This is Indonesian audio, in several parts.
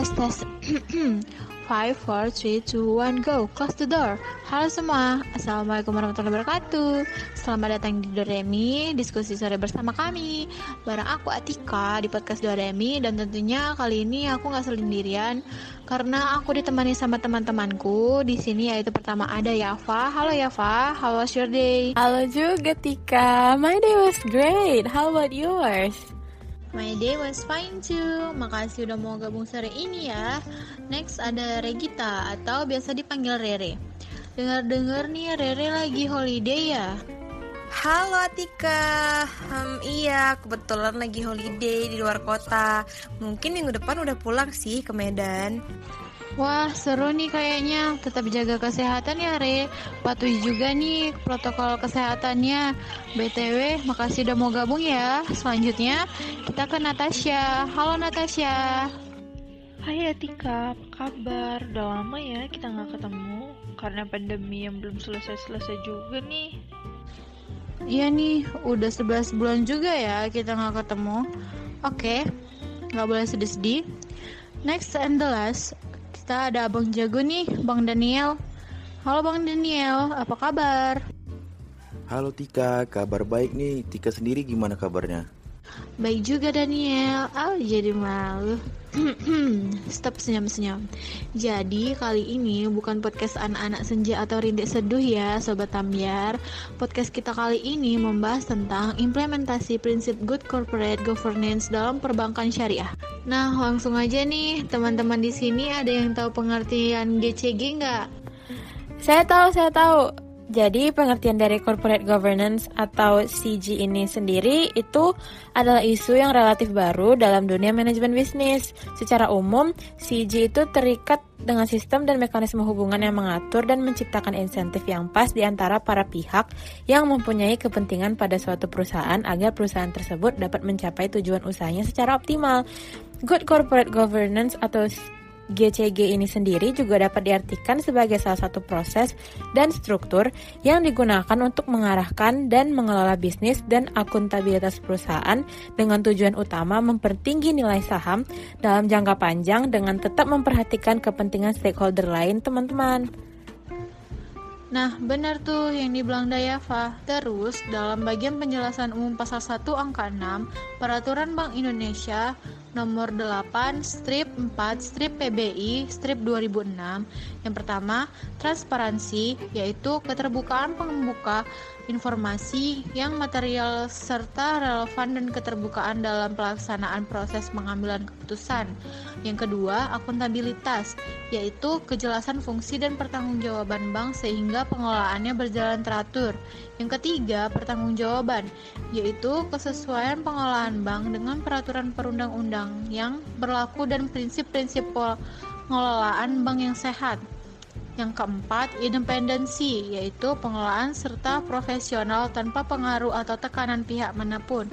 tes tes. 5, 4, 3, 2, 1, go. Close the door. Halo semua, Assalamualaikum warahmatullahi wabarakatuh. Selamat datang di Doremi, diskusi sore bersama kami. Bareng aku Atika di podcast Doremi dan tentunya kali ini aku nggak sendirian karena aku ditemani sama teman-temanku di sini yaitu pertama ada Yafa. Halo Yafa, how was your day? Halo juga Tika, my day was great. How about yours? My day was fine too. Makasih udah mau gabung sore ini ya. Next ada Regita atau biasa dipanggil Rere. Dengar-dengar nih Rere lagi holiday ya. Halo Atika, hmm, iya kebetulan lagi holiday di luar kota. Mungkin minggu depan udah pulang sih ke Medan. Wah, seru nih kayaknya. Tetap jaga kesehatan ya, Re. Patuhi juga nih protokol kesehatannya. BTW, makasih udah mau gabung ya. Selanjutnya, kita ke Natasha. Halo Natasha. Hai Atika, apa kabar? Udah lama ya kita nggak ketemu karena pandemi yang belum selesai-selesai juga nih. Iya nih, udah 11 bulan juga ya kita nggak ketemu. Oke, nggak boleh sedih-sedih. Next and the last, kita ada Abang Jago nih, Bang Daniel. Halo Bang Daniel, apa kabar? Halo Tika, kabar baik nih. Tika sendiri gimana kabarnya? Baik juga Daniel. Oh, jadi malu. Stop senyum-senyum. Jadi kali ini bukan podcast anak-anak senja atau rindik seduh ya Sobat Tambiar Podcast kita kali ini membahas tentang implementasi prinsip good corporate governance dalam perbankan syariah Nah langsung aja nih teman-teman di sini ada yang tahu pengertian GCG nggak? Saya tahu, saya tahu. Jadi pengertian dari corporate governance atau CG ini sendiri itu adalah isu yang relatif baru dalam dunia manajemen bisnis. Secara umum, CG itu terikat dengan sistem dan mekanisme hubungan yang mengatur dan menciptakan insentif yang pas di antara para pihak yang mempunyai kepentingan pada suatu perusahaan agar perusahaan tersebut dapat mencapai tujuan usahanya secara optimal. Good corporate governance atau GCG ini sendiri juga dapat diartikan sebagai salah satu proses dan struktur yang digunakan untuk mengarahkan dan mengelola bisnis dan akuntabilitas perusahaan dengan tujuan utama mempertinggi nilai saham dalam jangka panjang dengan tetap memperhatikan kepentingan stakeholder lain, teman-teman. Nah, benar tuh yang dibilang Dayava. Terus, dalam bagian penjelasan umum pasal 1 angka 6, Peraturan Bank Indonesia nomor 8 strip 4 strip PBI strip 2006 yang pertama transparansi yaitu keterbukaan pembuka informasi yang material serta relevan dan keterbukaan dalam pelaksanaan proses pengambilan keputusan yang kedua akuntabilitas yaitu kejelasan fungsi dan pertanggungjawaban bank sehingga pengelolaannya berjalan teratur yang ketiga pertanggungjawaban yaitu kesesuaian pengelolaan bank dengan peraturan perundang-undangan undang yang berlaku dan prinsip-prinsip pengelolaan bank yang sehat. Yang keempat, independensi, yaitu pengelolaan serta profesional tanpa pengaruh atau tekanan pihak mana pun.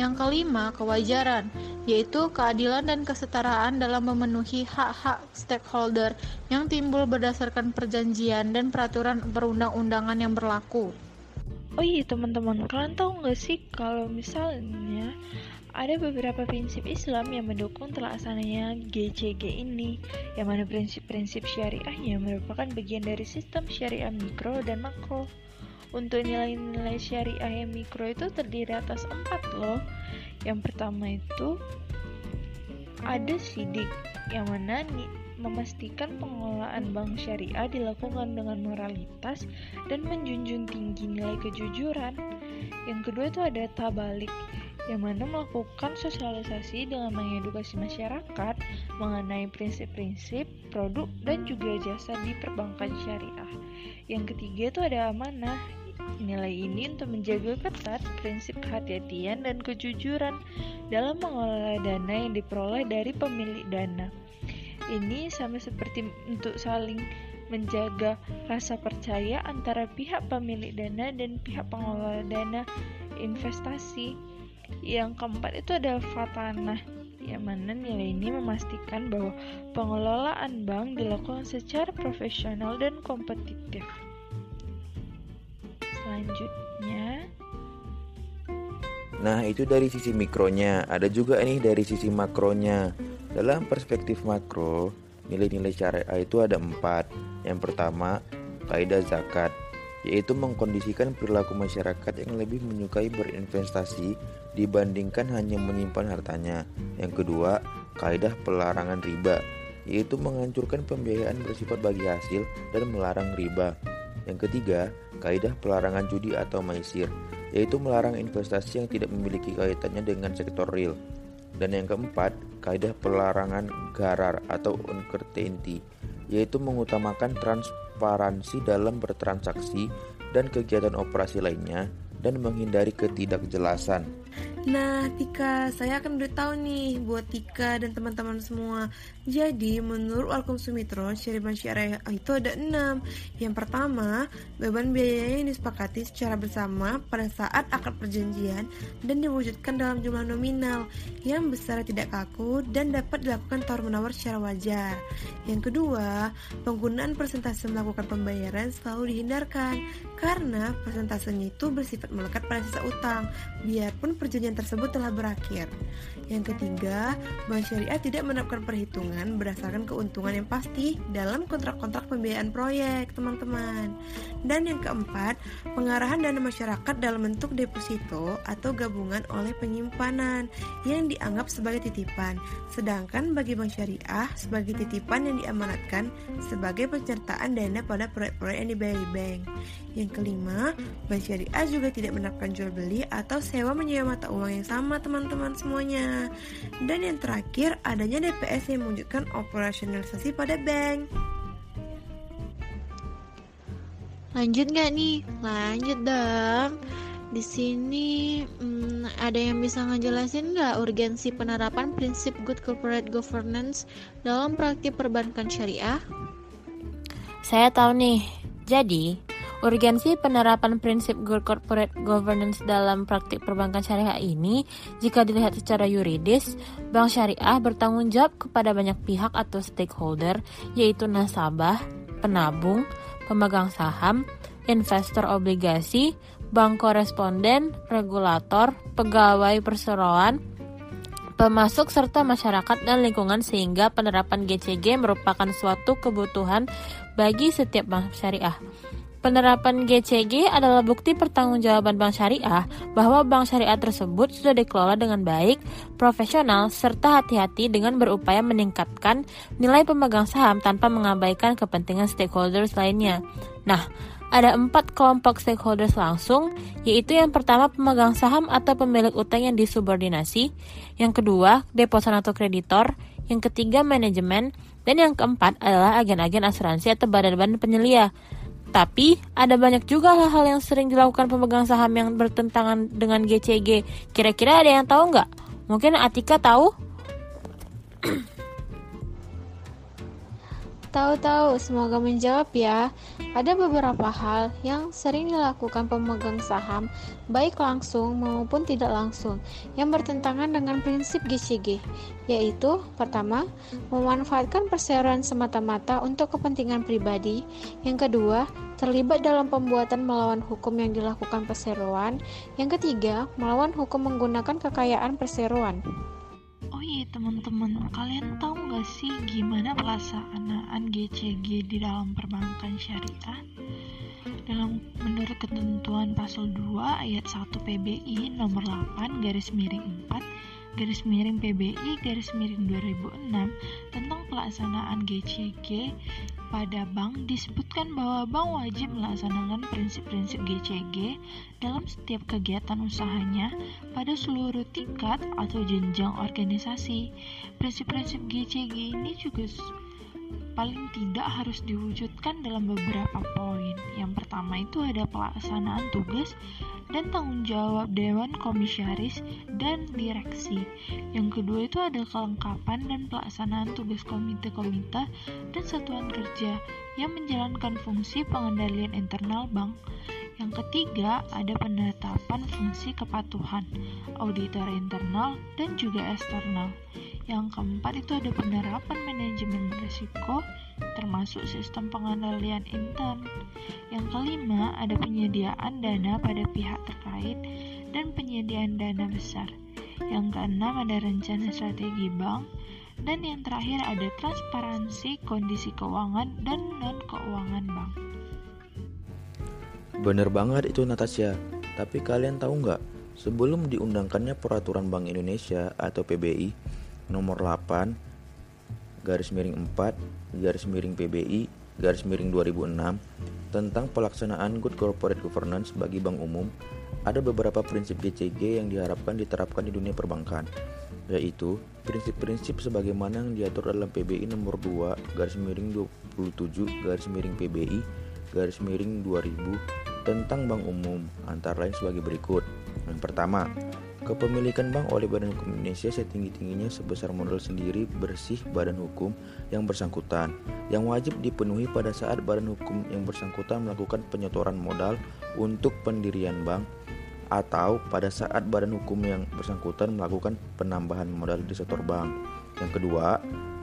Yang kelima, kewajaran, yaitu keadilan dan kesetaraan dalam memenuhi hak-hak stakeholder yang timbul berdasarkan perjanjian dan peraturan perundang-undangan yang berlaku. Oh iya teman-teman, kalian tahu nggak sih kalau misalnya ada beberapa prinsip Islam yang mendukung terlaksananya GCG ini, yang mana prinsip-prinsip syariahnya merupakan bagian dari sistem syariah mikro dan makro. Untuk nilai-nilai syariah yang mikro itu terdiri atas empat loh. Yang pertama itu ada sidik, yang mana memastikan pengelolaan bank syariah dilakukan dengan moralitas dan menjunjung tinggi nilai kejujuran. Yang kedua itu ada tabalik, yang mana melakukan sosialisasi dengan mengedukasi masyarakat mengenai prinsip-prinsip, produk, dan juga jasa di perbankan syariah. Yang ketiga itu ada amanah. Nilai ini untuk menjaga ketat prinsip kehati-hatian dan kejujuran dalam mengelola dana yang diperoleh dari pemilik dana. Ini sama seperti untuk saling menjaga rasa percaya antara pihak pemilik dana dan pihak pengelola dana investasi. Yang keempat itu adalah fatanah, yang mana nilai ini memastikan bahwa pengelolaan bank dilakukan secara profesional dan kompetitif. Selanjutnya, Nah, itu dari sisi mikronya. Ada juga nih dari sisi makronya. Dalam perspektif makro, nilai-nilai syariah itu ada empat. Yang pertama, kaidah zakat, yaitu mengkondisikan perilaku masyarakat yang lebih menyukai berinvestasi dibandingkan hanya menyimpan hartanya. Yang kedua, kaidah pelarangan riba, yaitu menghancurkan pembiayaan bersifat bagi hasil dan melarang riba. Yang ketiga, kaidah pelarangan judi atau maisir, yaitu melarang investasi yang tidak memiliki kaitannya dengan sektor real. Dan yang keempat, kaidah pelarangan garar atau uncertainty, yaitu mengutamakan transparansi dalam bertransaksi dan kegiatan operasi lainnya dan menghindari ketidakjelasan. Nah, Tika, saya akan beritahu nih buat Tika dan teman-teman semua. Jadi, menurut Alkum Sumitro, syariban syariah itu ada enam. Yang pertama, beban biayanya yang disepakati secara bersama pada saat akad perjanjian dan diwujudkan dalam jumlah nominal yang besar tidak kaku dan dapat dilakukan tawar-menawar secara wajar. Yang kedua, penggunaan persentase melakukan pembayaran selalu dihindarkan karena persentasenya itu bersifat melekat pada sisa utang, biarpun perjanjian tersebut telah berakhir. Yang ketiga, bank syariah tidak menerapkan perhitungan berdasarkan keuntungan yang pasti dalam kontrak-kontrak pembiayaan proyek, teman-teman. Dan yang keempat, pengarahan dana masyarakat dalam bentuk deposito atau gabungan oleh penyimpanan yang dianggap sebagai titipan, sedangkan bagi bank syariah sebagai titipan yang diamanatkan sebagai penyertaan dana pada proyek-proyek yang dibayar bank. Yang kelima, bank syariah juga tidak menerapkan jual beli atau sewa menyewa mata uang yang sama teman-teman semuanya. Dan yang terakhir, adanya DPS yang mewujudkan operasionalisasi pada bank. Lanjut nggak nih? Lanjut dong. Di sini hmm, ada yang bisa ngejelasin nggak urgensi penerapan prinsip good corporate governance dalam praktik perbankan syariah? Saya tahu nih. Jadi, Urgensi penerapan prinsip good corporate governance dalam praktik perbankan syariah ini, jika dilihat secara yuridis, bank syariah bertanggung jawab kepada banyak pihak atau stakeholder, yaitu nasabah, penabung, pemegang saham, investor obligasi, bank koresponden, regulator, pegawai perseroan, pemasuk serta masyarakat dan lingkungan sehingga penerapan GCG merupakan suatu kebutuhan bagi setiap bank syariah. Penerapan GCG adalah bukti pertanggungjawaban bank syariah bahwa bank syariah tersebut sudah dikelola dengan baik, profesional, serta hati-hati dengan berupaya meningkatkan nilai pemegang saham tanpa mengabaikan kepentingan stakeholders lainnya. Nah, ada empat kelompok stakeholders langsung, yaitu yang pertama pemegang saham atau pemilik utang yang disubordinasi, yang kedua deposan atau kreditor, yang ketiga manajemen, dan yang keempat adalah agen-agen asuransi atau badan-badan penyelia. Tapi ada banyak juga hal-hal yang sering dilakukan pemegang saham yang bertentangan dengan GCG. Kira-kira ada yang tahu nggak? Mungkin Atika tahu? Tahu-tahu, semoga menjawab ya. Ada beberapa hal yang sering dilakukan pemegang saham, baik langsung maupun tidak langsung, yang bertentangan dengan prinsip GCG, yaitu pertama, memanfaatkan perseroan semata-mata untuk kepentingan pribadi, yang kedua, terlibat dalam pembuatan melawan hukum yang dilakukan perseroan, yang ketiga, melawan hukum menggunakan kekayaan perseroan. Teman-teman, kalian tahu nggak sih gimana pelaksanaan GCG di dalam perbankan syariah? Dalam menurut ketentuan pasal 2 ayat 1 PBI nomor 8 garis miring 4 garis miring PBI garis miring 2006 tentang pelaksanaan GCG pada bank disebutkan bahwa bank wajib melaksanakan prinsip-prinsip GCG dalam setiap kegiatan usahanya pada seluruh tingkat atau jenjang organisasi. Prinsip-prinsip GCG ini juga paling tidak harus diwujudkan dalam beberapa poin. Yang pertama itu ada pelaksanaan tugas dan tanggung jawab Dewan Komisaris dan Direksi. Yang kedua itu ada kelengkapan dan pelaksanaan tugas komite-komite dan satuan kerja yang menjalankan fungsi pengendalian internal bank. Yang ketiga, ada penetapan fungsi kepatuhan, auditor internal, dan juga eksternal. Yang keempat itu ada penerapan manajemen risiko, termasuk sistem pengendalian intern. Yang kelima, ada penyediaan dana pada pihak terkait dan penyediaan dana besar. Yang keenam, ada rencana strategi bank. Dan yang terakhir ada transparansi kondisi keuangan dan non-keuangan bank. Bener banget itu Natasha. Tapi kalian tahu nggak, sebelum diundangkannya Peraturan Bank Indonesia atau PBI nomor 8 garis miring 4 garis miring PBI garis miring 2006 tentang pelaksanaan good corporate governance bagi bank umum ada beberapa prinsip GCG yang diharapkan diterapkan di dunia perbankan yaitu prinsip-prinsip sebagaimana yang diatur dalam PBI nomor 2 garis miring 27 garis miring PBI garis miring 2000 tentang bank umum antara lain sebagai berikut. Yang pertama Kepemilikan bank oleh Badan Hukum Indonesia setinggi-tingginya sebesar modal sendiri bersih badan hukum yang bersangkutan yang wajib dipenuhi pada saat badan hukum yang bersangkutan melakukan penyetoran modal untuk pendirian bank atau pada saat badan hukum yang bersangkutan melakukan penambahan modal di sektor bank. Yang kedua,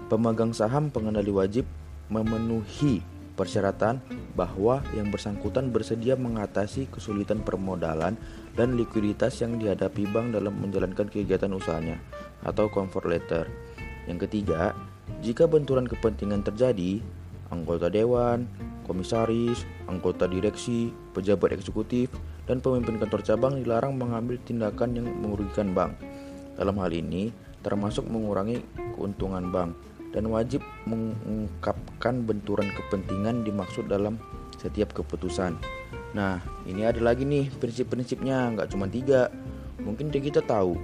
pemegang saham pengendali wajib memenuhi persyaratan bahwa yang bersangkutan bersedia mengatasi kesulitan permodalan dan likuiditas yang dihadapi bank dalam menjalankan kegiatan usahanya atau comfort letter. Yang ketiga, jika benturan kepentingan terjadi, anggota dewan, komisaris, anggota direksi, pejabat eksekutif, dan pemimpin kantor cabang dilarang mengambil tindakan yang merugikan bank. Dalam hal ini, termasuk mengurangi keuntungan bank dan wajib mengungkapkan benturan kepentingan dimaksud dalam setiap keputusan. Nah, ini ada lagi nih prinsip-prinsipnya, nggak cuma tiga. Mungkin kita tahu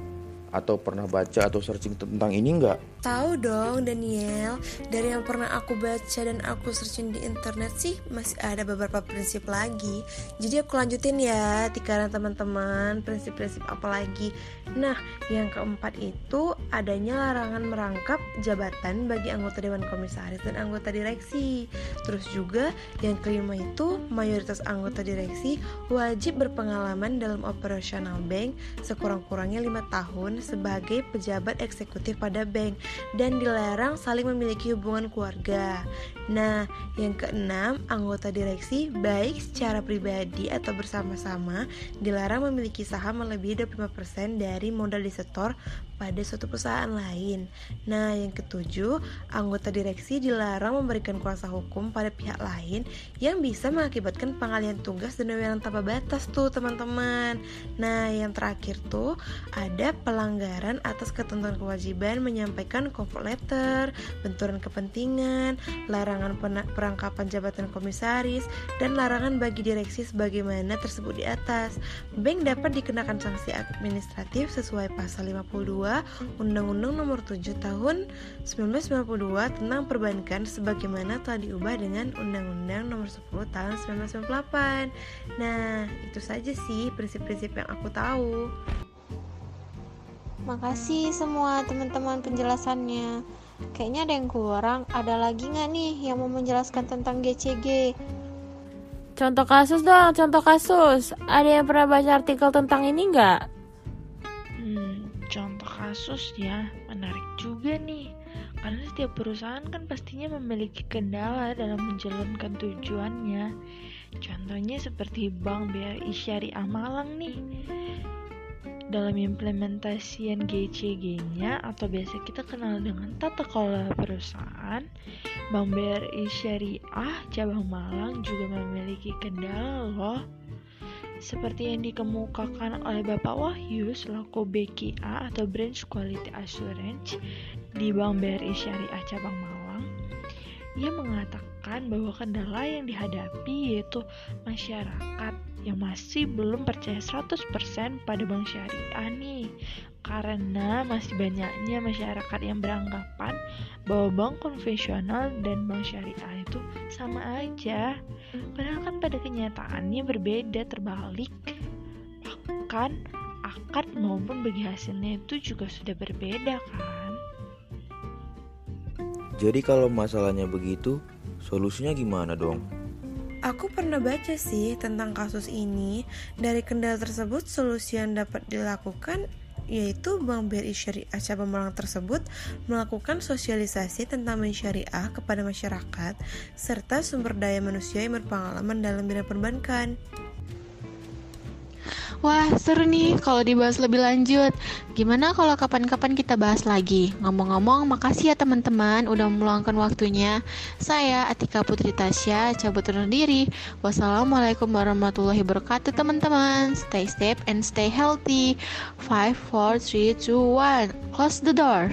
atau pernah baca atau searching tentang ini nggak? Tahu dong Daniel, dari yang pernah aku baca dan aku searching di internet sih masih ada beberapa prinsip lagi. Jadi aku lanjutin ya, tikaran teman-teman, prinsip-prinsip apa lagi. Nah, yang keempat itu adanya larangan merangkap jabatan bagi anggota dewan komisaris dan anggota direksi. Terus juga yang kelima itu mayoritas anggota direksi wajib berpengalaman dalam operasional bank sekurang-kurangnya lima tahun sebagai pejabat eksekutif pada bank dan dilarang saling memiliki hubungan keluarga. Nah, yang keenam, anggota direksi baik secara pribadi atau bersama-sama dilarang memiliki saham melebihi 25% dari modal disetor pada suatu perusahaan lain. Nah, yang ketujuh, anggota direksi dilarang memberikan kuasa hukum pada pihak lain yang bisa mengakibatkan pengalian tugas dan wewenang tanpa batas tuh, teman-teman. Nah, yang terakhir tuh ada pelanggaran atas ketentuan kewajiban menyampaikan comfort letter, benturan kepentingan, larangan perangkapan jabatan komisaris, dan larangan bagi direksi sebagaimana tersebut di atas. Bank dapat dikenakan sanksi administratif sesuai pasal 52 Undang-Undang Nomor 7 Tahun 1992 tentang perbankan sebagaimana telah diubah dengan Undang-Undang Nomor 10 Tahun 1998. Nah, itu saja sih prinsip-prinsip yang aku tahu. Makasih semua teman-teman penjelasannya. Kayaknya ada yang kurang. Ada lagi nggak nih yang mau menjelaskan tentang GCG? Contoh kasus dong, contoh kasus. Ada yang pernah baca artikel tentang ini nggak? Hmm, contoh kasus ya menarik juga nih karena setiap perusahaan kan pastinya memiliki kendala dalam menjalankan tujuannya contohnya seperti Bank BRI Syariah Malang nih dalam implementasian GCG-nya atau biasa kita kenal dengan tata kelola perusahaan, Bank BRI Syariah Cabang Malang juga memiliki kendala loh. Seperti yang dikemukakan oleh Bapak Wahyu selaku BKA atau Branch Quality Assurance di Bank BRI Syariah Cabang Malang, ia mengatakan bahwa kendala yang dihadapi yaitu masyarakat yang masih belum percaya 100% pada bank syariah nih. Karena masih banyaknya masyarakat yang beranggapan bahwa bank konvensional dan bank syariah itu sama aja. Padahal kan pada kenyataannya berbeda terbalik. Bahkan akad maupun bagi hasilnya itu juga sudah berbeda kan? Jadi kalau masalahnya begitu solusinya gimana dong? Aku pernah baca sih tentang kasus ini. Dari kendala tersebut, solusi yang dapat dilakukan yaitu Bank BRI Syariah Cabang Malang tersebut melakukan sosialisasi tentang bank kepada masyarakat serta sumber daya manusia yang berpengalaman dalam bidang perbankan. Wah, seru nih kalau dibahas lebih lanjut. Gimana kalau kapan-kapan kita bahas lagi? Ngomong-ngomong, makasih ya teman-teman udah meluangkan waktunya. Saya Atika Putri Tasya, cabut undur diri. Wassalamualaikum warahmatullahi wabarakatuh teman-teman. Stay safe and stay healthy. 5, 4, 3, 2, 1. Close the door.